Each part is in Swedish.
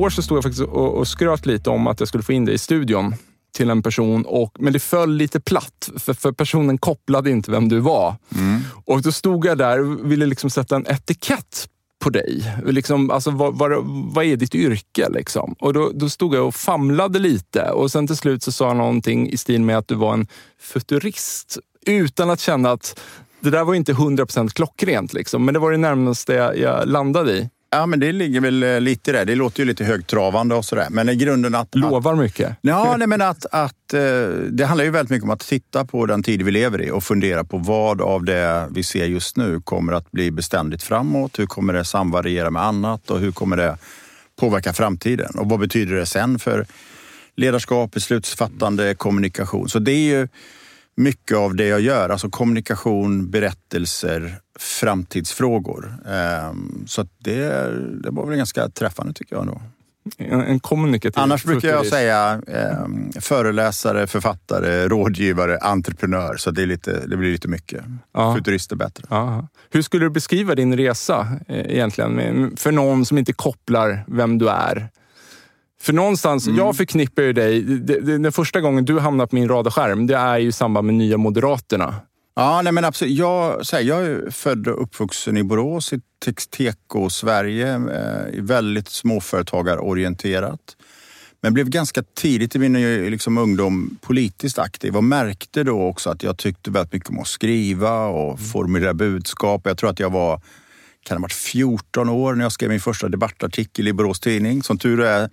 Igår så stod jag faktiskt och, och skröt lite om att jag skulle få in dig i studion till en person, och, men det föll lite platt för, för personen kopplade inte vem du var. Mm. Och då stod jag där och ville liksom sätta en etikett på dig. Liksom, alltså, vad, vad, vad är ditt yrke? Liksom? Och då, då stod jag och famlade lite och sen till slut så sa jag någonting i stil med att du var en futurist. Utan att känna att det där var inte 100% klockrent, liksom, men det var det närmaste jag, jag landade i. Ja, men det ligger väl eh, lite där. Det låter ju lite högtravande och sådär. Men i grunden att... Lovar mycket. Ja, nej, men att, att eh, det handlar ju väldigt mycket om att titta på den tid vi lever i och fundera på vad av det vi ser just nu kommer att bli beständigt framåt. Hur kommer det samvariera med annat och hur kommer det påverka framtiden? Och vad betyder det sen för ledarskap, beslutsfattande, kommunikation? Så det är ju mycket av det jag gör, alltså kommunikation, berättelser, framtidsfrågor. Ehm, Så det, det var väl ganska träffande tycker jag. Då. En, en kommunikativ Annars brukar jag säga eh, föreläsare, författare, rådgivare, entreprenör. Så det, är lite, det blir lite mycket. Ja. Futurist är bättre. Ja. Hur skulle du beskriva din resa eh, egentligen? För någon som inte kopplar vem du är. För någonstans, Mm. jag förknippar ju dig, det, det, den första gången du hamnar på min radarskärm, det är ju i samband med Nya Moderaterna. Ja, nej men absolut. Jag, så här, jag är född och uppvuxen i Borås, i teko-Sverige. Eh, väldigt småföretagarorienterat. Men blev ganska tidigt i min liksom, ungdom politiskt aktiv och märkte då också att jag tyckte väldigt mycket om att skriva och formulera budskap. Jag tror att jag var kan ha varit 14 år när jag skrev min första debattartikel i Borås Tidning. Som tur är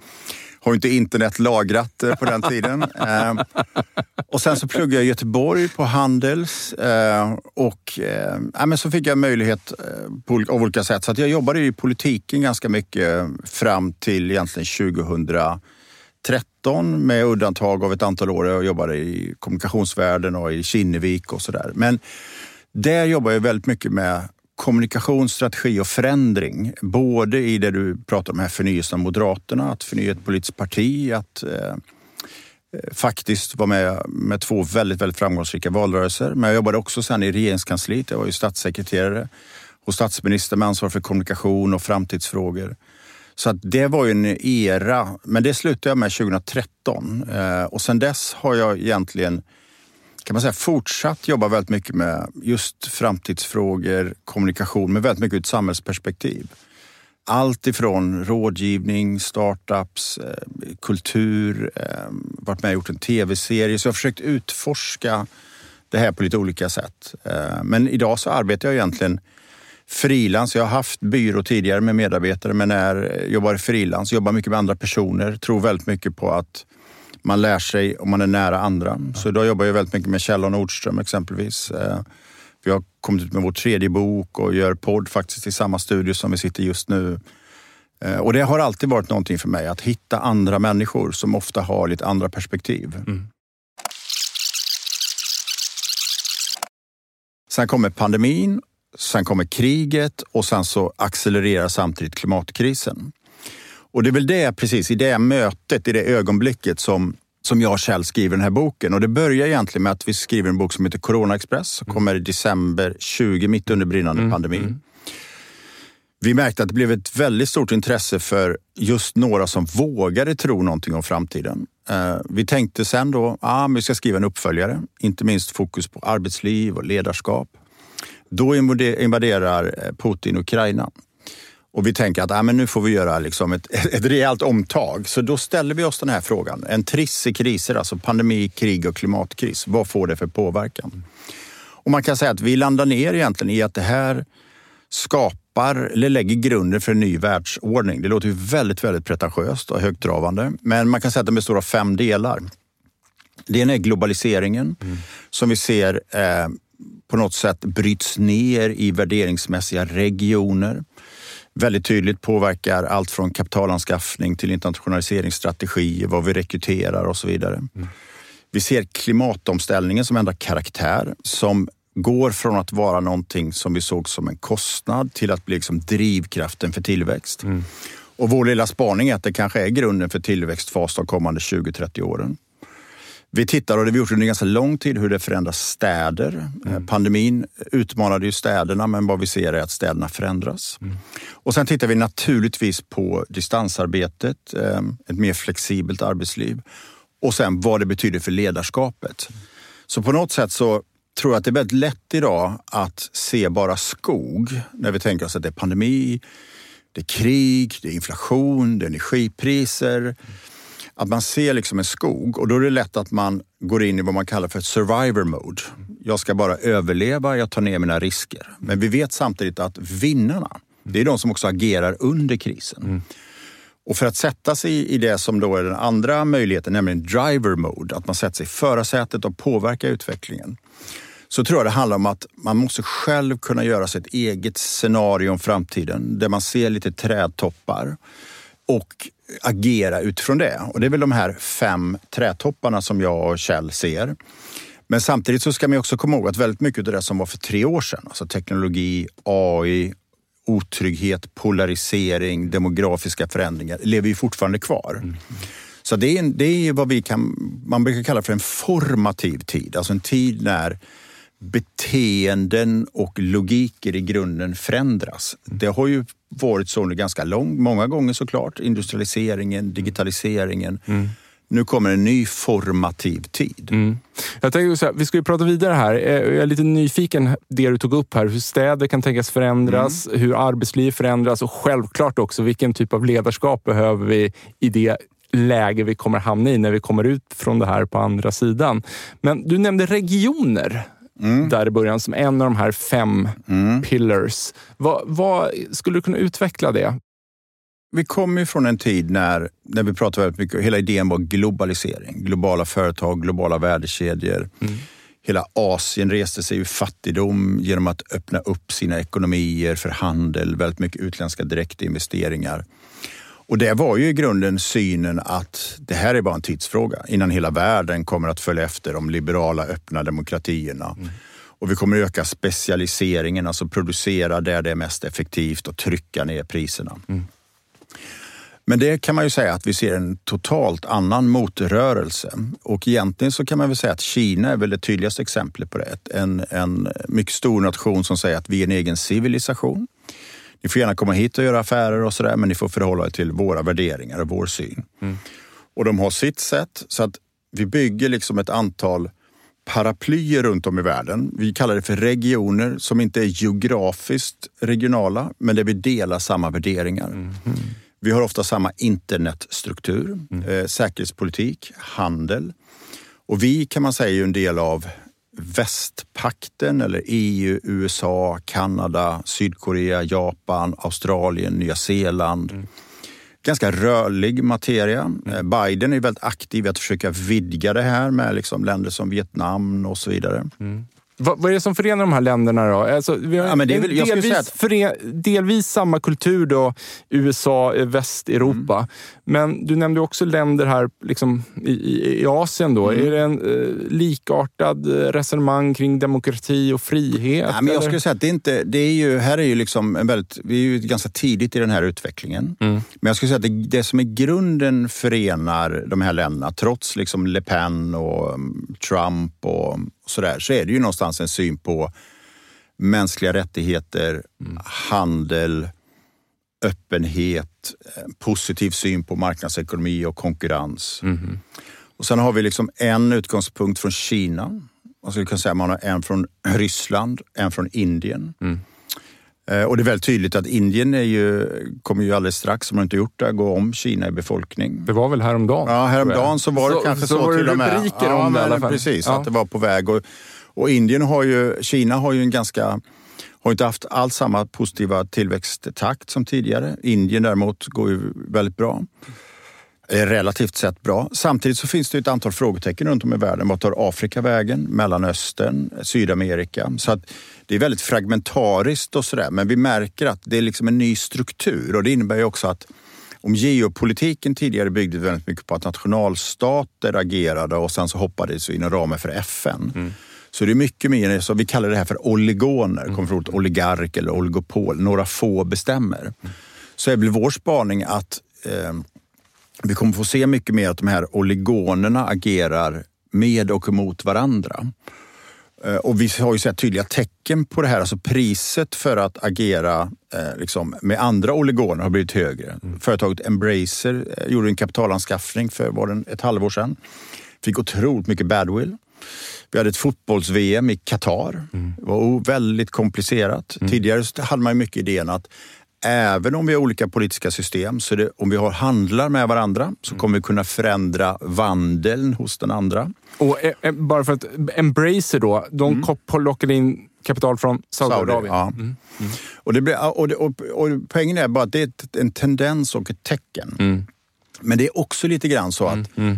har inte internet lagrat eh, på den tiden. Eh, och sen så pluggade jag i Göteborg på Handels eh, och eh, men så fick jag möjlighet på, olika- av olika sätt. Så jag jobbade i politiken ganska mycket fram till egentligen 2013 med undantag av ett antal år. Jag jobbade i kommunikationsvärlden och i Kinnevik och sådär. Men där jobbar jag väldigt mycket med kommunikation, strategi och förändring. Både i det du pratar om här förnyelsen av Moderaterna, att förnya ett politiskt parti, att eh, faktiskt vara med med två väldigt, väldigt framgångsrika valrörelser. Men jag jobbade också sen i regeringskansliet. Jag var ju statssekreterare och statsminister med ansvar för kommunikation och framtidsfrågor. Så att det var ju en era, men det slutade jag med 2013. Eh, och sen dess har jag egentligen kan man säga, fortsatt jobba väldigt mycket med just framtidsfrågor, kommunikation, med väldigt mycket ur ett samhällsperspektiv. Allt ifrån rådgivning, startups, eh, kultur, eh, varit med och gjort en tv-serie. Så jag har försökt utforska det här på lite olika sätt. Eh, men idag så arbetar jag egentligen frilans. Jag har haft byrå tidigare med medarbetare men är, jobbar frilans, jobbar mycket med andra personer, tror väldigt mycket på att man lär sig om man är nära andra. Så idag jobbar jag väldigt mycket med Kjell och Nordström exempelvis. Eh, Vi har kommit ut med vår tredje bok och gör podd faktiskt i samma studio som vi sitter just nu. Eh, Och det har alltid varit någonting för mig, att hitta andra människor som ofta har lite andra perspektiv. Sen kommer pandemin sen kommer kriget och sen så accelererar samtidigt klimatkrisen. Och det är väl det precis i det mötet, i det ögonblicket som som jag och Kjell skriver den här boken. Och det börjar egentligen med att vi skriver en bok som heter Corona Express som kommer i december 20, mitt under brinnande mm. pandemi. Mm. Vi märkte att det blev ett väldigt stort intresse för just några som vågade tro någonting om framtiden. Eh, vi tänkte sen då att ah, vi ska skriva en uppföljare, inte minst fokus på arbetsliv och ledarskap. Då invaderar eh, Putin Ukraina. Och vi tänker att ah, men nu får vi göra liksom ett, ett rejält omtag. Så då ställer vi oss den här frågan. En triss i kriser, alltså pandemi, krig och klimatkris. Vad får det för påverkan? Och man kan säga att vi landar ner egentligen i att det här skapar eller lägger grunden för en ny världsordning. Det låter ju väldigt, väldigt pretentiöst och högtravande, men man kan säga att den består av fem delar. Det ena är globaliseringen mm. som vi ser eh, på något sätt bryts ner i värderingsmässiga regioner väldigt tydligt påverkar allt från kapitalanskaffning till internationaliseringsstrategier, vad vi rekryterar och så vidare. Mm. Vi ser klimatomställningen som ändrar karaktär, som går från att vara någonting som vi såg som en kostnad till att bli liksom drivkraften för tillväxt. Mm. Och vår lilla spaning är att det kanske är grunden för tillväxtfas de kommande 20-30 åren. Vi tittar, och det har vi gjort under ganska lång tid, hur det förändrar städer. Mm. Pandemin utmanade ju städerna, men vad vi ser är att städerna förändras. Mm. Och sen tittar vi naturligtvis på distansarbetet, eh, ett mer flexibelt arbetsliv och sen vad det betyder för ledarskapet. Så på något sätt så tror jag att det är väldigt lätt idag att se bara skog när vi tänker oss att det är pandemi, det är krig, det är inflation, det är energipriser att man ser liksom en skog och då är det lätt att man går in i vad man kallar för survivor mode. Jag ska bara överleva, jag tar ner mina risker. Men vi vet samtidigt att vinnarna, det är de som också agerar under krisen. Mm. Och för att sätta sig i det som då är den andra möjligheten, nämligen driver mode, att man sätter sig i förarsätet och påverkar utvecklingen. Så tror jag det handlar om att man måste själv kunna göra sitt eget scenario om framtiden där man ser lite trädtoppar och agera utifrån det. Och det är väl de här fem trädtopparna som jag och Kjell ser. Men samtidigt så ska man också komma ihåg att väldigt mycket av det som var för tre år sedan, alltså teknologi, AI, otrygghet, polarisering, demografiska förändringar, lever ju fortfarande kvar. Mm. Så det är, det är vad vi kan, man brukar kalla för en formativ tid, alltså en tid när beteenden och logiker i grunden förändras. Det har ju varit så under ganska lång, många gånger såklart. Industrialiseringen, digitaliseringen. Mm. Nu kommer en ny formativ tid. Mm. Jag tänker så här, vi ska ju prata vidare här. Eh, jag är lite nyfiken det du tog upp här. Hur städer kan tänkas förändras, mm. hur arbetsliv förändras och självklart också vilken typ av ledarskap behöver vi i det läge vi kommer hamna i när vi kommer ut från det här på andra sidan. Men du nämnde regioner mm. där i början som en av de här fem mm. pillars. Vad, vad, skulle du kunna utveckla det? Vi kommer från en tid när, när vi pratade väldigt mycket, hela idén var globalisering. Globala företag, globala värdekedjor. Mm. Hela Asien reste sig ur fattigdom genom att öppna upp sina ekonomier för handel, väldigt mycket utländska direktinvesteringar. Och det var ju i grunden synen att det här är bara en tidsfråga innan hela världen kommer att följa efter de liberala öppna demokratierna. Mm. Och vi kommer öka specialiseringen, alltså producera där det är mest effektivt och trycka ner priserna. Mm. Men det kan man ju säga att vi ser en totalt annan motrörelse. Och egentligen så kan man väl säga att Kina är väl det tydligaste exemplet på det. En, en mycket stor nation som säger att vi är en egen civilisation. Ni får gärna komma hit och göra affärer och sådär, men ni får förhålla er till våra värderingar och vår syn. Mm. Och de har sitt sätt, så att vi bygger liksom ett antal paraplyer runt om i världen. Vi kallar det för regioner som inte är geografiskt regionala, men där vi delar samma värderingar. Mm. Vi har ofta samma internetstruktur, mm. eh, säkerhetspolitik, handel. Och vi kan man säga är en del av västpakten eller EU, USA, Kanada, Sydkorea, Japan, Australien, Nya Zeeland. Mm. Ganska rörlig materia. Mm. Eh, Biden är väldigt aktiv i att försöka vidga det här med liksom länder som Vietnam och så vidare. Mm. Vad, vad, är det som förenar de här länderna då? Alltså, vi har ja, men det är väl, delvis, att... fören, delvis samma kultur då, USA, Västeuropa. Men du nämnde också länder här liksom, i, i, i Asien. Då. Mm. Är det en eh, likartad resonemang kring demokrati och frihet? Ja, men jag skulle säga att det, inte, det är ju, här är ju liksom en väldigt, vi är ju ganska tidigt i den här utvecklingen. Mm. Men jag skulle säga att det, det som i grunden förenar de här länderna, trots liksom Le Pen och mm, Trump och sådär, så är det ju någonstans en syn på mänskliga rättigheter, mm. handel, öppenhet, positiv syn på marknadsekonomi och konkurrens. Mm. Och sen har vi liksom en utgångspunkt från Kina. Man skulle kunna säga att man har en från Ryssland, en från Indien. Mm. Eh, och det är väldigt tydligt att Indien är ju, kommer ju alldeles strax, om man inte gjort det, gå om Kina i befolkning. Det var väl häromdagen? Ja, häromdagen så var det så, kanske så, så, till och med. Så rubriker ja, om det i alla fall. Precis, ja. att det var på väg. Och, och Indien har ju, Kina har ju en ganska har inte haft alls samma positiva tillväxttakt som tidigare. Indien däremot går ju väldigt bra. Relativt sett bra. Samtidigt så finns det ett antal frågetecken runt om i världen. Vad tar Afrika vägen? Mellanöstern? Sydamerika? Så att det är väldigt fragmentariskt och sådär. Men vi märker att det är liksom en ny struktur och det innebär ju också att om geopolitiken tidigare byggde väldigt mycket på att nationalstater agerade och sen så hoppades vi inom ramen för FN. Mm så det är mycket mer, så vi kallar det här för oligoner, mm. kommer från ordet oligark eller oligopol, några få bestämmer. Mm. Så är väl vår spaning att eh, vi kommer få se mycket mer att de här oligonerna agerar med och mot varandra. Eh, och vi har ju sett tydliga tecken på det här. Alltså priset för att agera eh, liksom, med andra oligoner har blivit högre. Mm. Företaget Embracer eh, gjorde en kapitalanskaffning för var det ett halvår sedan. Fick otroligt mycket badwill. Vi hade ett fotbolls-VM i Qatar. Mm. Det var väldigt komplicerat. Mm. Tidigare hade man mycket idén att även om vi har olika politiska system, så det, om vi har handlar med varandra så mm. kommer vi kunna förändra vandeln hos den andra. Och eh, eh bara för att Embracer då, de mm. lockade in kapital från Saudiarabien. Saudi, ja. Mm. Mm. Och, det blir, och, det, och, och, poängen är bara att det är en tendens och ett tecken. Mm. Men det är också lite grann så att mm. Mm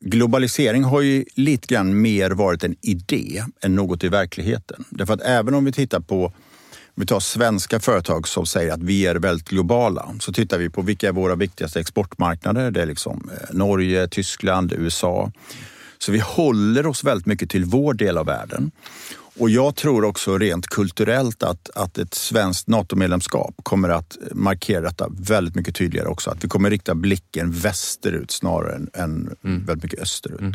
globalisering har ju lite grann mer varit en idé än något i verkligheten. Därför att även om vi tittar på om vi tar svenska företag som säger att vi är väldigt globala, så tittar vi på vilka är våra viktigaste exportmarknader. Det är liksom eh, Norge, Tyskland, USA. Så vi håller oss väldigt mycket till vår del av världen. Och jag tror också rent kulturellt att, att ett svenskt NATO-medlemskap kommer att markera detta väldigt mycket tydligare också. Att vi kommer rikta blicken västerut snarare än, än mm. väldigt mycket österut. Mm.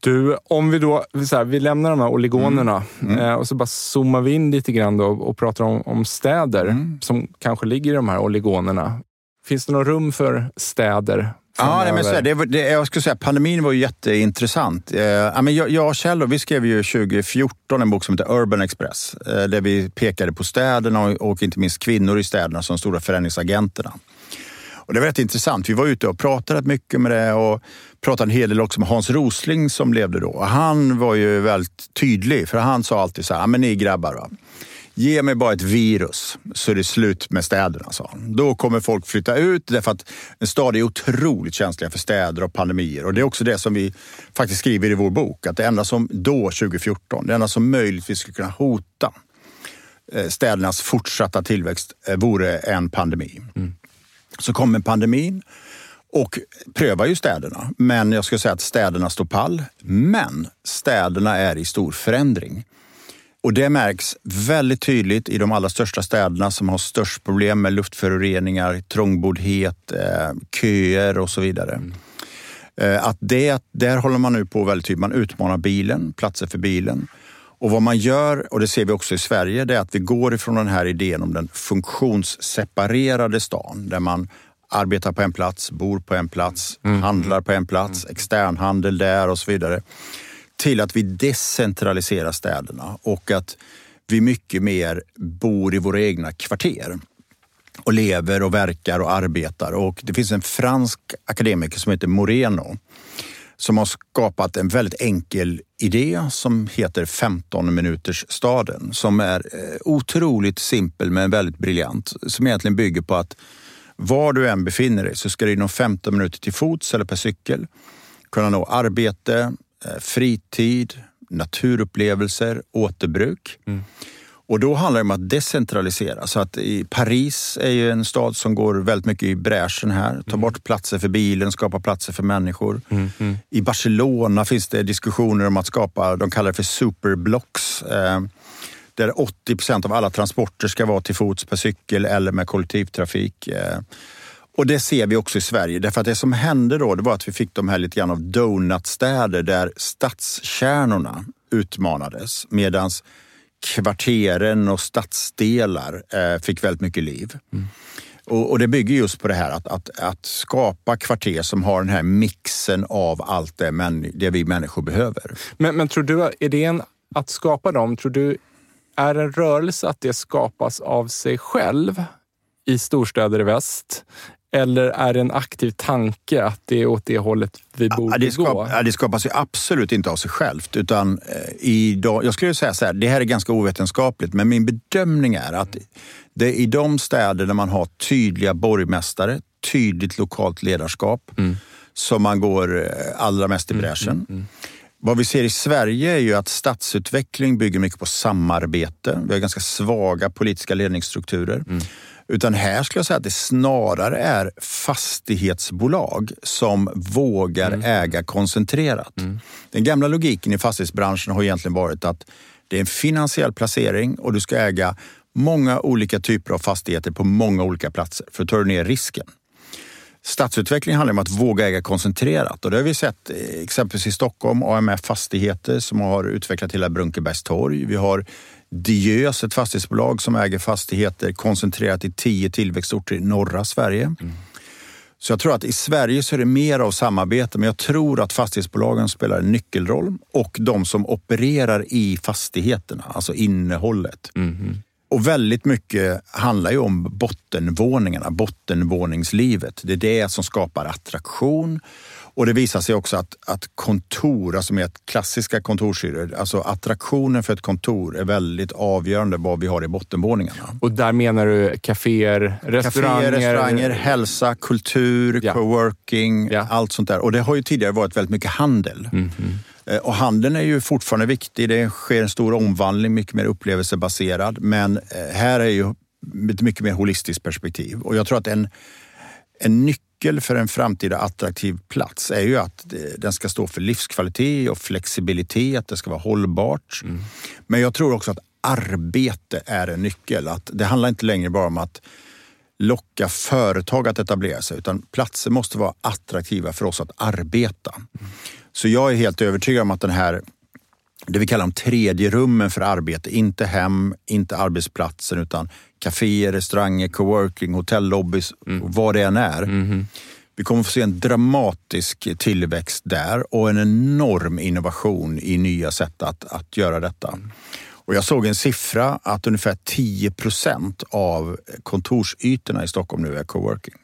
Du, om vi då så här, vi lämnar de här oligonerna mm. Mm. Eh, och så bara zoomar vi in lite grann då och pratar om, om städer mm. som kanske ligger i de här oligonerna. Finns det något rum för städer Ja, nej, men så det, det, jag skulle säga pandemin var ju jätteintressant. Eh, jag, jag och Kjell vi skrev ju 2014 en bok som heter Urban Express eh, där vi pekade på städerna och, och inte minst kvinnor i städerna som stora förändringsagenterna. Och det var rätt intressant. Vi var ute och pratade mycket med det och pratade en hel del också med Hans Rosling som levde då. Han var ju väldigt tydlig för han sa alltid så här, men ni grabbar, va? Ge mig bara ett virus så är det slut med städerna, sa han. Då kommer folk flytta ut därför att en stad är otroligt känslig för städer och pandemier. Och det är också det som vi faktiskt skriver i vår bok, att det enda som då, 2014, det enda som möjligtvis skulle kunna hota eh, städernas fortsatta tillväxt eh, vore en pandemi. Mm. Så kommer pandemin och prövar ju städerna. Men jag skulle säga att städerna står pall. Men städerna är i stor förändring. Och det märks väldigt tydligt i de allra största städerna som har störst problem med luftföroreningar, trångboddhet, eh, köer och så vidare. Mm. Eh, att det, där håller man nu på väldigt tydligt. Man utmanar bilen, platser för bilen. Och vad man gör, och det ser vi också i Sverige, det är att vi går ifrån den här idén om den funktionsseparerade stan där man arbetar på en plats, bor på en plats, mm. handlar på en plats, mm. externhandel där och så vidare till att vi decentraliserar städerna och att vi mycket mer bor i våra egna kvarter och lever och verkar och arbetar. Och det finns en fransk akademiker som heter Moreno som har skapat en väldigt enkel idé som heter 15 minuters staden som är eh, otroligt simpel men väldigt briljant. Som egentligen bygger på att var du än befinner dig så ska du inom 15 minuter till fots eller per cykel kunna nå arbete, fritid, naturupplevelser, återbruk. Mm. Och då handlar det om att decentralisera. Så att i Paris är ju en stad som går väldigt mycket i bräschen här. Ta bort platser för bilen, skapa platser för människor. I Barcelona finns det diskussioner om att skapa, de kallar det för superblocks. Eh, där 80 procent av alla transporter ska vara till fots, per cykel eller med kollektivtrafik. Eh, och det ser vi också i Sverige. Därför att det som hände då det var att vi fick de här lite grann av donutstäder där stadskärnorna utmanades medan kvarteren och stadsdelar eh, fick väldigt mycket liv. Mm. Och, och, Det bygger just på det här att, att, att, skapa kvarter som har den här mixen av allt det, män, det vi människor behöver. Men, men tror du, idén att skapa dem, tror du är en rörelse att det skapas av sig själv i storstäder i väst? Eller är det en aktiv tanke att det är åt det hållet vi borde ja, det skap, gå? Ja, det skapas ju absolut inte av sig självt. Utan, eh, idag, jag skulle säga så här, det här är ganska ovetenskapligt, men min bedömning är att det är i de städer där man har tydliga borgmästare, tydligt lokalt ledarskap, mm. som man går eh, allra mest i mm, bräschen. Mm, mm, Vad vi ser i Sverige är ju att stadsutveckling bygger mycket på samarbete. Vi har ganska svaga politiska ledningsstrukturer. Utan här skulle jag säga att det snarare är fastighetsbolag som vågar mm. äga koncentrerat. Mm. Den gamla logiken i fastighetsbranschen har egentligen varit att det är en finansiell placering och du ska äga många olika typer av fastigheter på många olika platser för att ta ner risken. Stadsutveckling handlar om att våga äga koncentrerat och det har vi sett eh, exempelvis i Stockholm, AMF Fastigheter som har utvecklat hela Brunkebergs torg. Vi har Diös, ett fastighetsbolag som äger fastigheter koncentrerat i tio tillväxtorter i norra Sverige. Mm. Så jag tror att i Sverige så är det mer av samarbete, men jag tror att fastighetsbolagen spelar en nyckelroll och de som opererar i fastigheterna, alltså innehållet. Mm. Och väldigt mycket handlar ju om bottenvåningarna, bottenvåningslivet. Det är det som skapar attraktion och det visar sig också att, att kontor, alltså med klassiska kontorshyror, alltså attraktionen för ett kontor är väldigt avgörande vad vi har i bottenvåningarna. Och där menar du kaféer, restauranger? Kaféer, restauranger, hälsa, kultur, ja. coworking, ja. allt sånt där. Och det har ju tidigare varit väldigt mycket handel. Mm -hmm. Och handeln är ju fortfarande viktig. Det sker en stor omvandling, mycket mer upplevelsebaserad. Men eh, här är ju ett mycket mer holistiskt perspektiv. Och jag tror att en, en nyckel nyckel för en framtida attraktiv plats är ju att den ska stå för livskvalitet och flexibilitet. Det ska vara hållbart. Mm. Men jag tror också att arbete är en nyckel. Att det handlar inte längre bara om att locka företag att etablera sig utan platser måste vara attraktiva för oss att arbeta. Mm. Så jag är helt övertygad om att den här det vi kallar de tredje rummen för arbete. Inte hem, inte arbetsplatsen utan kaféer, restauranger, coworking, hotellobbys, mm. vad det än är. Mm. Vi kommer få se en dramatisk tillväxt där och en enorm innovation i nya sätt att, att göra detta. Mm. Och jag såg en siffra att ungefär 10 procent av kontorsytorna i Stockholm nu är coworking.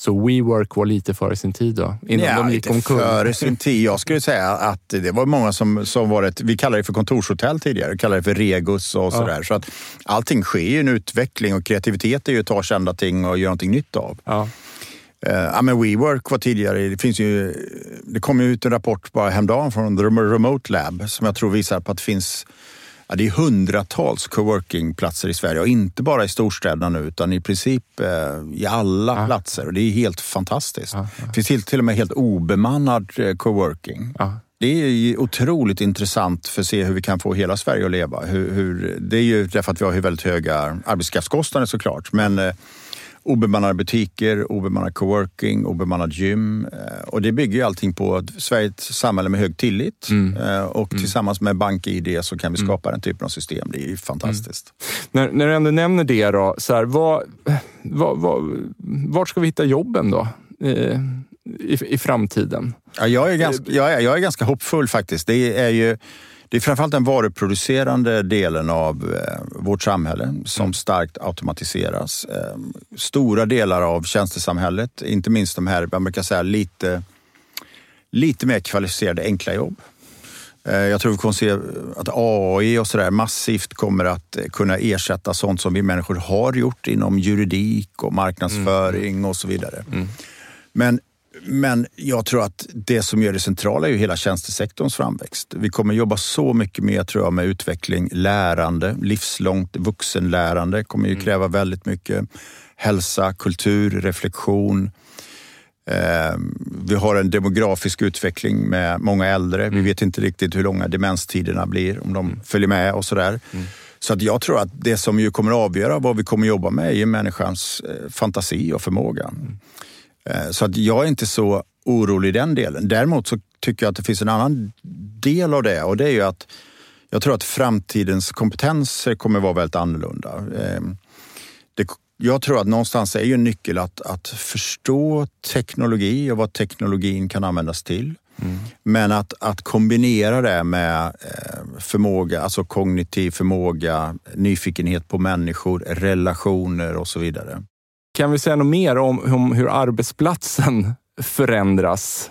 Så WeWork var lite före sin tid då? Innan ja, de gick lite omkull. före sin tid. Jag skulle säga att det var många som, som var ett, vi kallade det för kontorshotell tidigare, kallade det för Regus och sådär. Ja. Så att allting sker ju en utveckling och kreativitet är ju att ta kända ting och göra någonting nytt av. Ja. Uh, ja, men WeWork var tidigare, det, finns ju, det kom ut en rapport bara häromdagen från The Remote Lab som jag tror visar på att det finns Ja, det är hundratals coworkingplatser i Sverige och inte bara i storstäderna nu utan i princip eh, i alla ja. platser. Och det är helt fantastiskt. Ja, ja. Det finns till, till och med helt obemannad eh, coworking. Det är otroligt intressant för att se hur vi kan få hela Sverige att leva. Hur, hur, det är ju därför att vi har väldigt höga arbetskraftskostnader såklart. Men eh, obemannade butiker, obemannad coworking, obemannad gym. Eh, och det bygger ju allting på att Sverige är ett samhälle med hög tillit mm. Eh, och mm. tillsammans med BankID så kan vi mm. skapa mm. den typen av system. Det är ju fantastiskt. Mm. När, när du ändå nämner det, då, så här, vad, vad, vad, vart ska vi hitta jobben då? Eh, I, i framtiden? Ja, jag, är ganska, jag, är, jag är ganska hoppfull faktiskt. Det är ju det är framförallt den varuproducerande delen av eh, vårt samhälle som mm. starkt automatiseras. Eh, stora delar av tjänstesamhället, inte minst de här, man brukar säga lite, lite mer kvalificerade enkla jobb. Eh, jag tror vi kommer se att AI och sådär massivt kommer att kunna ersätta sånt som vi människor har gjort inom juridik och marknadsföring mm. och så vidare. Mm. Men Men jag tror att det som gör det centrala är ju hela tjänstesektorns framväxt. Vi kommer jobba så mycket mer tror jag, med utveckling, lärande, livslångt vuxenlärande kommer ju mm. kräva väldigt mycket. Hälsa, kultur, reflektion. Eh, vi har en demografisk utveckling med många äldre. Mm. Vi vet inte riktigt hur långa demenstiderna blir, om de mm. följer med och sådär. Mm. Så att jag tror att det som ju kommer avgöra vad vi kommer att jobba med är människans eh, fantasi och förmåga. Eh, så att jag är inte så orolig i den delen. Däremot så tycker jag att det finns en annan del av det och det är ju att jag tror att framtidens kompetenser kommer vara väldigt annorlunda. Ehm, det, jag tror att någonstans är ju en nyckel att, att förstå teknologi och vad teknologin kan användas till. Mm. Men att, att kombinera det med eh, förmåga, alltså kognitiv förmåga, nyfikenhet på människor, relationer och så vidare. Kan vi säga något mer om, om hur arbetsplatsen förändras?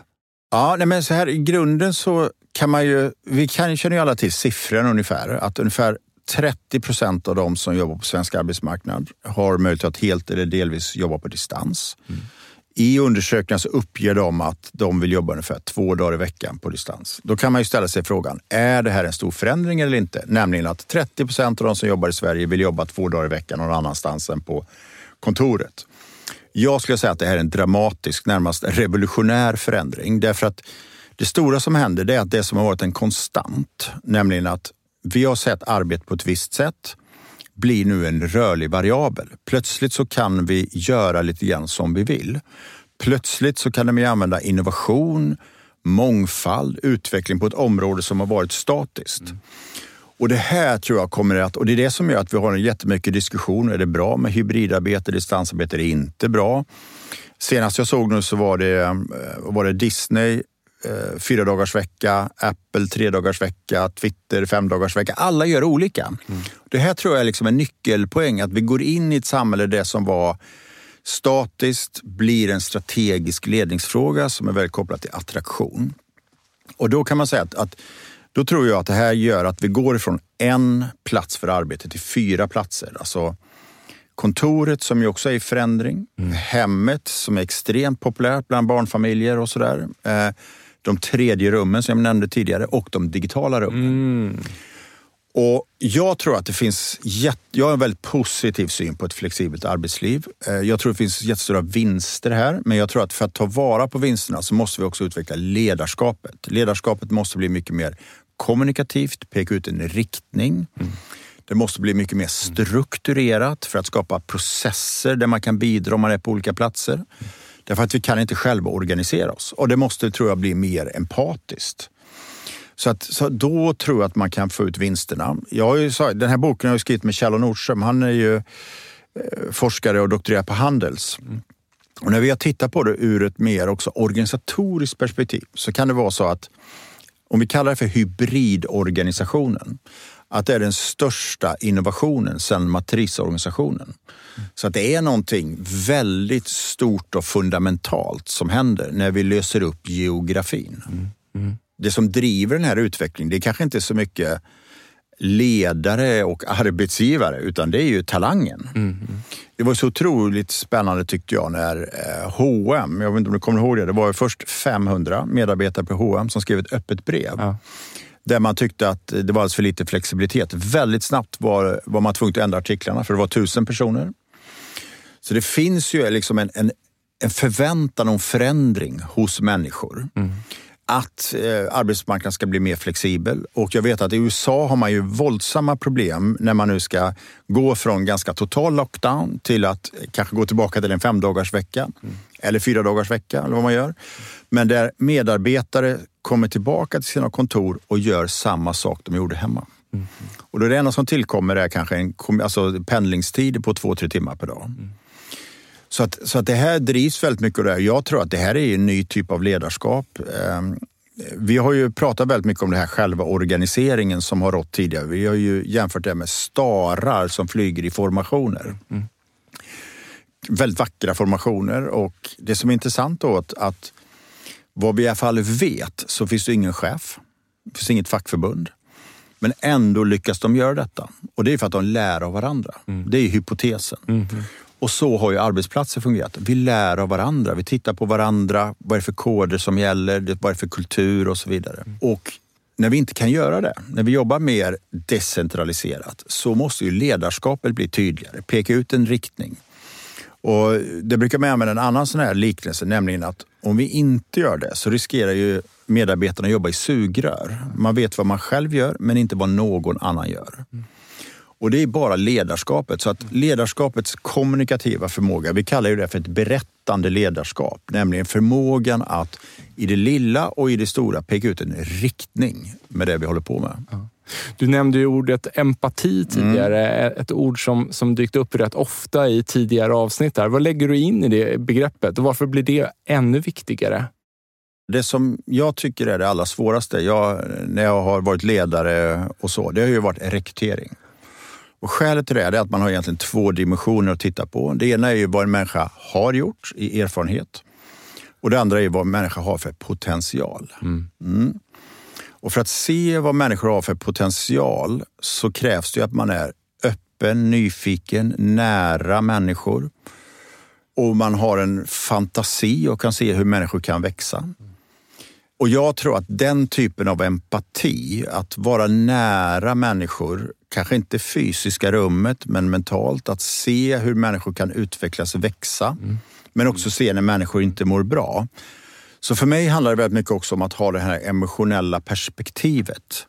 Ja, nej men så här i grunden så kan man ju, vi kan, känner ju alla till siffran ungefär, att ungefär 30 procent av de som jobbar på svensk arbetsmarknad har möjlighet att helt eller delvis jobba på distans. Mm. I undersökningar så uppger de att de vill jobba ungefär två dagar i veckan på distans. Då kan man ju ställa sig frågan, är det här en stor förändring eller inte? Nämligen att 30 procent av de som jobbar i Sverige vill jobba två dagar i veckan någon annanstans än på kontoret. Jag skulle säga att det här är en dramatisk, närmast revolutionär förändring. Därför att det stora som händer det är att det som har varit en konstant, nämligen att vi har sett arbete på ett visst sätt, blir nu en rörlig variabel. Plötsligt så kan vi göra lite grann som vi vill. Plötsligt så kan vi använda innovation, mångfald, utveckling på ett område som har varit statiskt. Mm. Och det här tror jag kommer att, och det är det som gör att vi har en jättemycket diskussion. Är det bra med hybridarbete, distansarbete? Är inte bra? Senast jag såg nu så var det, eh, var det Disney eh, fyra dagars vecka, Apple tre dagars vecka, Twitter fem dagars vecka. Alla gör olika. Mm. Det här tror jag är liksom en nyckelpoäng, att vi går in i ett samhälle där det som var statiskt blir en strategisk ledningsfråga som är väldigt kopplad till attraktion. Och då kan man säga att, att då tror jag att det här gör att vi går ifrån en plats för arbete till fyra platser. Alltså kontoret som ju också är i förändring, mm. hemmet som är extremt populärt bland barnfamiljer och sådär. Eh, de tredje rummen som jag nämnde tidigare och de digitala rummen. Mm. Och Jag tror att det finns, jag har en väldigt positiv syn på ett flexibelt arbetsliv. Eh, jag tror det finns jättestora vinster här, men jag tror att för att ta vara på vinsterna så måste vi också utveckla ledarskapet. Ledarskapet måste bli mycket mer kommunikativt, peka ut en riktning. Mm. Det måste bli mycket mer strukturerat för att skapa processer där man kan bidra om man är på olika platser. Mm. Därför att vi kan inte själva organisera oss. Och det måste, tror jag, bli mer empatiskt. Så, att, så då tror jag att man kan få ut vinsterna. Jag har ju, den här boken har jag skrivit med Kjell Nordström. Han är ju eh, forskare och doktorerar på Handels. Mm. Och när vi har tittat på det ur ett mer också organisatoriskt perspektiv så kan det vara så att om vi kallar det för hybridorganisationen, att det är den största innovationen sedan matrisorganisationen. Så att det är någonting väldigt stort och fundamentalt som händer när vi löser upp geografin. Mm. Mm. Det som driver den här utvecklingen, det är kanske inte så mycket ledare och arbetsgivare, utan det är ju talangen. Mm. Det var så otroligt spännande tyckte jag när H&M, jag vet inte om du kommer ihåg det, det var först 500 medarbetare på H&M som skrev ett öppet brev. Ja. Där man tyckte att det var alldeles för lite flexibilitet. Väldigt snabbt var, var man tvungen att ändra artiklarna för det var tusen personer. Så det finns ju liksom en, en, en förväntan om förändring hos människor. Mm. Att eh, arbetsmarknaden ska bli mer flexibel. Och jag vet att i USA har man ju våldsamma problem när man nu ska gå från ganska total lockdown till att kanske gå tillbaka till en femdagars vecka mm. eller fyra dagars vecka eller vad man gör. Men där medarbetare kommer tillbaka till sina kontor och gör samma sak de gjorde hemma. Mm. Och då är det enda som tillkommer är kanske en alltså pendlingstid på två, tre timmar per dag. Mm. Så, att, så att det här drivs väldigt mycket av det här. Jag tror att det här är en ny typ av ledarskap. Ehm, vi har ju pratat väldigt mycket om det här själva organiseringen som har rått tidigare. Vi har ju jämfört det med starar som flyger i formationer. Mm. Väldigt vackra formationer och det som är intressant då att, att vad vi i alla fall vet så finns det ingen chef. Det finns inget fackförbund. Men ändå lyckas de göra detta. Och det är för att de lär av varandra. Mm. Det är hypotesen. Mm. Och så har ju arbetsplatser fungerat. Vi lär av varandra. Vi tittar på varandra. Vad är det för koder som gäller? Vad är det för kultur och så vidare. Mm. Och när vi inte kan göra det, när vi jobbar mer decentraliserat, så måste ju ledarskapet bli tydligare, peka ut en riktning. Och det brukar man använda en annan sån här liknelse, nämligen att om vi inte gör det så riskerar ju medarbetarna att jobba i sugrör. Man vet vad man själv gör, men inte vad någon annan gör. Och det är bara ledarskapet. Så att ledarskapets kommunikativa förmåga, vi kallar det för ett berättande ledarskap, nämligen förmågan att i det lilla och i det stora peka ut en riktning med det vi håller på med. Ja. Du nämnde ordet empati tidigare, mm. ett ord som, som dykt upp rätt ofta i tidigare avsnitt. Här. Vad lägger du in i det begreppet och varför blir det ännu viktigare? Det som jag tycker är det allra svåraste, jag, när jag har varit ledare och så, det har ju varit rekrytering. Och skälet till det är att man har egentligen två dimensioner att titta på. Det ena är ju vad en människa har gjort i erfarenhet. Och det andra är vad en människa har för potential. Mm. Mm. Och för att se vad människor har för potential så krävs det att man är öppen, nyfiken, nära människor. Och man har en fantasi och kan se hur människor kan växa. Och jag tror att den typen av empati, att vara nära människor, kanske inte fysiska rummet, men mentalt, att se hur människor kan utvecklas och växa, mm. men också se när människor inte mår bra. Så för mig handlar det väldigt mycket också om att ha det här emotionella perspektivet.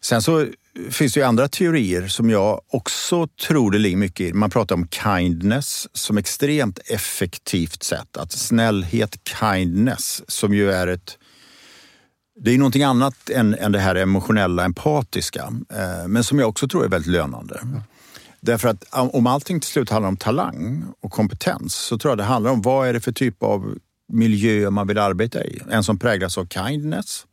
Sen så finns det ju andra teorier som jag också tror det ligger mycket i. Man pratar om kindness som extremt effektivt sätt. Att snällhet, kindness, som ju är ett det är någonting annat än, än det här emotionella, empatiska, eh, men som jag också tror är väldigt lönande. Mm. Därför att om allting till slut handlar om talang och kompetens så tror jag det handlar om vad är det för typ av miljö man vill arbeta i. En som präglas av kindness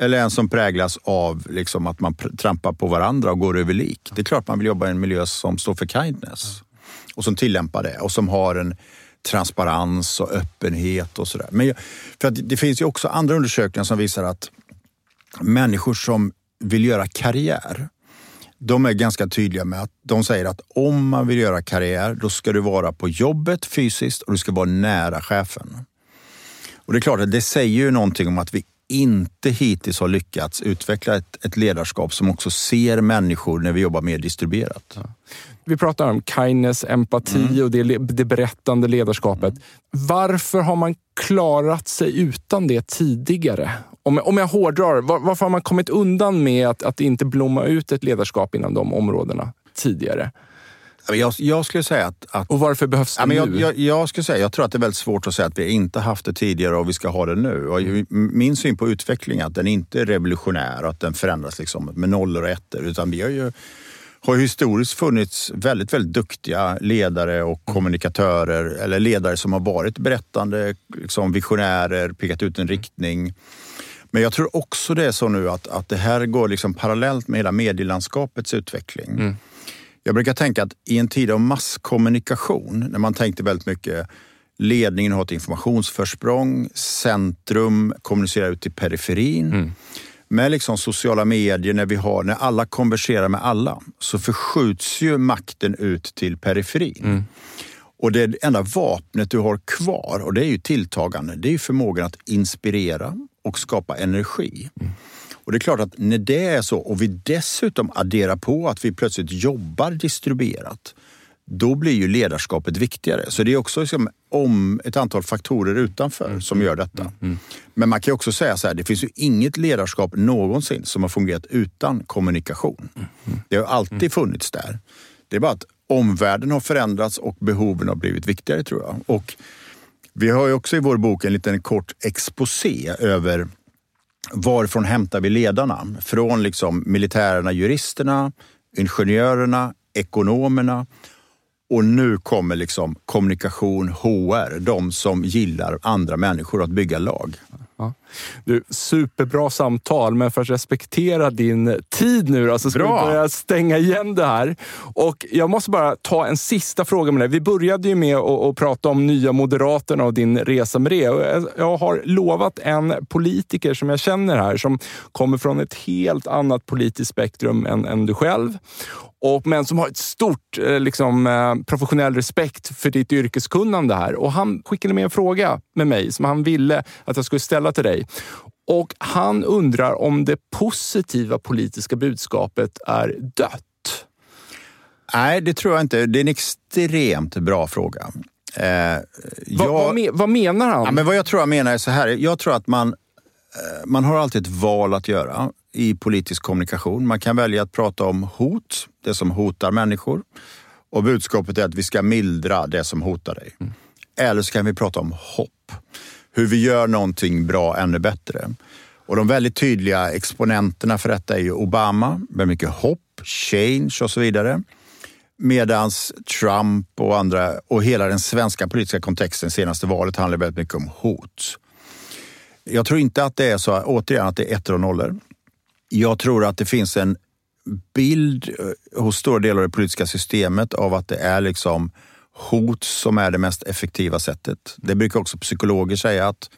eller en som präglas av liksom att man trampar på varandra och går över lik. Det är klart man vill jobba i en miljö som står för kindness och som tillämpar det och som har en transparens och öppenhet och sådär. Men för att det finns ju också andra undersökningar som visar att människor som vill göra karriär, de är ganska tydliga med att de säger att om man vill göra karriär, då ska du vara på jobbet fysiskt och du ska vara nära chefen. Och det är klart att det säger ju någonting om att vi inte hittills har lyckats utveckla ett, ett ledarskap som också ser människor när vi jobbar mer distribuerat. Ja. Vi pratar om kindness, empati mm. och det, det berättande ledarskapet. Mm. Varför har man klarat sig utan det tidigare? Om, om jag hårdrar, var, varför har man kommit undan med att, att inte blomma ut ett ledarskap inom de områdena tidigare? Jag, jag, skulle säga att, att... Och varför behövs det ja, nu? Jag, jag, skulle säga, jag tror att det är väldigt svårt att säga att vi inte haft det tidigare och vi ska ha det nu. Och min syn på utveckling är att den inte är revolutionär och att den förändras liksom med nollor och ettor. Utan vi har ju har historiskt funnits väldigt, väldigt duktiga ledare och mm. kommunikatörer eller ledare som har varit berättande, liksom visionärer, pekat ut en riktning. Men jag tror också det är så nu att, att det här går liksom parallellt med hela medielandskapets utveckling. Mm. Jag brukar tänka att i en tid av masskommunikation, när man tänkte väldigt mycket ledningen har ett informationsförsprång, centrum kommunicerar ut till periferin. Mm. Med liksom sociala medier, när, vi har, när alla konverserar med alla, så förskjuts ju makten ut till periferin. Mm. Och det enda vapnet du har kvar, och det är ju tilltagande, det är förmågan att inspirera och skapa energi. Mm. Och det är klart att när det är så och vi dessutom adderar på att vi plötsligt jobbar distribuerat, då blir ju ledarskapet viktigare. Så det är också liksom om ett antal faktorer utanför mm. som gör detta. Mm. mm. Men man kan också säga så här, det finns ju inget ledarskap någonsin som har fungerat utan kommunikation. Mm. Det har alltid mm. funnits där. Det är bara att omvärlden har förändrats och behoven har blivit viktigare tror jag. Och vi har ju också i vår bok en liten kort exposé över varifrån hämtar vi ledarna? Från liksom militärerna, juristerna, ingenjörerna, ekonomerna och nu kommer liksom kommunikation, HR, de som gillar andra människor att bygga lag. Ja. Du, superbra samtal, men för att respektera din tid nu så ska Bra. vi börja stänga igen det här. Och Jag måste bara ta en sista fråga med dig. Vi började ju med att, att prata om Nya Moderaterna och din resa med det. Jag har lovat en politiker som jag känner här som kommer från ett helt annat politiskt spektrum än, än du själv och, men som har ett stort eh, liksom, eh, professionell respekt för ditt yrkeskunnande här. Och han skickade med en fråga med mig som han ville att jag skulle ställa till dig. Och han undrar om det positiva politiska budskapet är dött? Nej, det tror jag inte. Det är en extremt bra fråga. Eh, jag, vad, vad, vad, menar han? Ja, men vad jag tror han menar är så här. Jag tror att man, eh, man har alltid ett val att göra i politisk kommunikation. Man kan välja att prata om hot, det som hotar människor. Och budskapet är att vi ska mildra det som hotar dig. Mm. Eller så kan vi prata om hopp. Hur vi gör någonting bra ännu bättre. Och de väldigt tydliga exponenterna för detta är ju Obama med mycket hopp, change och så vidare. Medan Trump och andra och hela den svenska politiska kontexten senaste valet handlar väldigt mycket om hot. Jag tror inte att det är så, återigen, att det är ettor och nollor. Jag tror att det finns en bild eh, hos stora delar av det politiska systemet av att det är liksom hot som är det mest effektiva sättet. Det brukar också psykologer säga att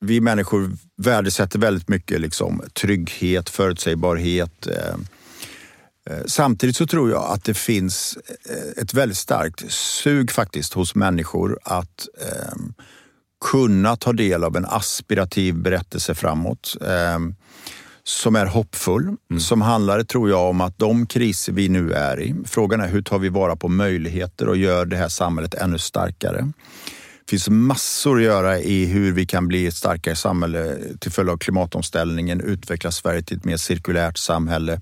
vi människor värdesätter väldigt mycket liksom trygghet, förutsägbarhet. Eh, eh, samtidigt så tror jag att det finns eh, ett väldigt starkt sug faktiskt hos människor att kunna ta del av en aspirativ berättelse framåt som är hoppfull, mm. som handlar, tror jag, om att de kriser vi nu är i, frågan är hur tar vi vara på möjligheter och gör det här samhället ännu starkare? Det finns massor att göra i hur vi kan bli ett starkare samhälle till följd av klimatomställningen, utveckla Sverige till ett mer cirkulärt samhälle.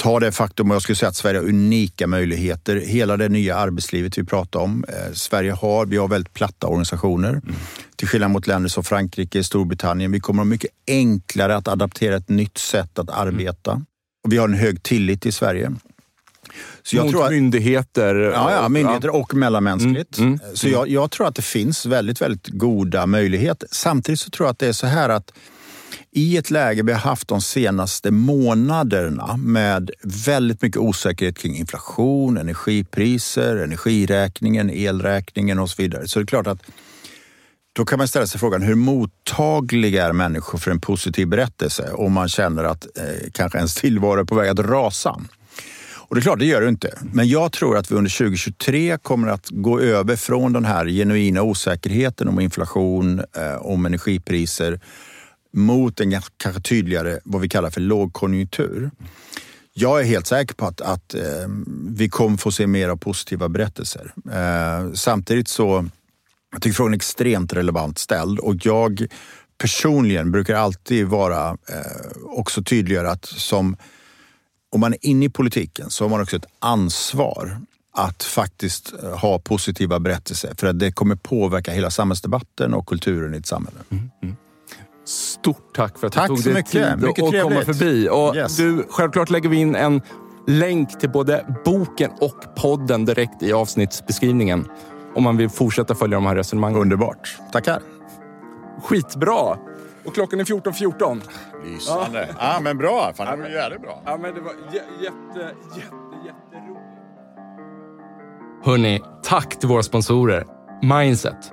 Ta det faktum, och jag skulle säga att Sverige har unika möjligheter. Hela det nya arbetslivet vi pratar om. Eh, Sverige har, vi har väldigt platta organisationer. Mm. Till skillnad mot länder som Frankrike, Storbritannien. Vi kommer att ha mycket enklare att adaptera ett nytt sätt att arbeta. Mm. Och vi har en hög tillit i Sverige. Så jag Mot tror att, myndigheter? Ja, ja, myndigheter och mellanmänskligt. Mm, mm, så jag, jag, tror att det finns väldigt, väldigt goda möjligheter. Samtidigt så tror jag att det är så här att i ett läge vi har haft de senaste månaderna med väldigt mycket osäkerhet kring inflation, energipriser, energiräkningen, elräkningen och så vidare. Så det är klart att då kan man ställa sig frågan hur mottagliga är människor för en positiv berättelse om man känner att eh, kanske ens tillvaro är på väg att rasa? Och det är klart, det gör det inte. Men jag tror att vi under 2023 kommer att gå över från den här genuina osäkerheten om inflation, eh, om energipriser mot en kanske tydligare, vad vi kallar för lågkonjunktur. Jag är helt säker på att, att eh, vi kommer få se mer av positiva berättelser. Eh, samtidigt så jag tycker frågan är extremt relevant ställd och jag personligen brukar alltid vara eh, också tydligare att som om man är inne i politiken så har man också ett ansvar att faktiskt eh, ha positiva berättelser för att det kommer påverka hela samhällsdebatten och kulturen i ett samhälle. Mm. Stort tack för att tack du tog dig tid att komma förbi. Och yes. du, självklart lägger vi in en länk till både boken och podden direkt i avsnittsbeskrivningen om man vill fortsätta följa de här resonemangen. Underbart. Tackar. Skitbra. Och klockan är 14.14. 14. Lysande. Ja. Ah, men bra. Fan, det var jävligt bra. Ja, men det var jätte, jätte, jätteroligt. Hörni, tack till våra sponsorer. Mindset,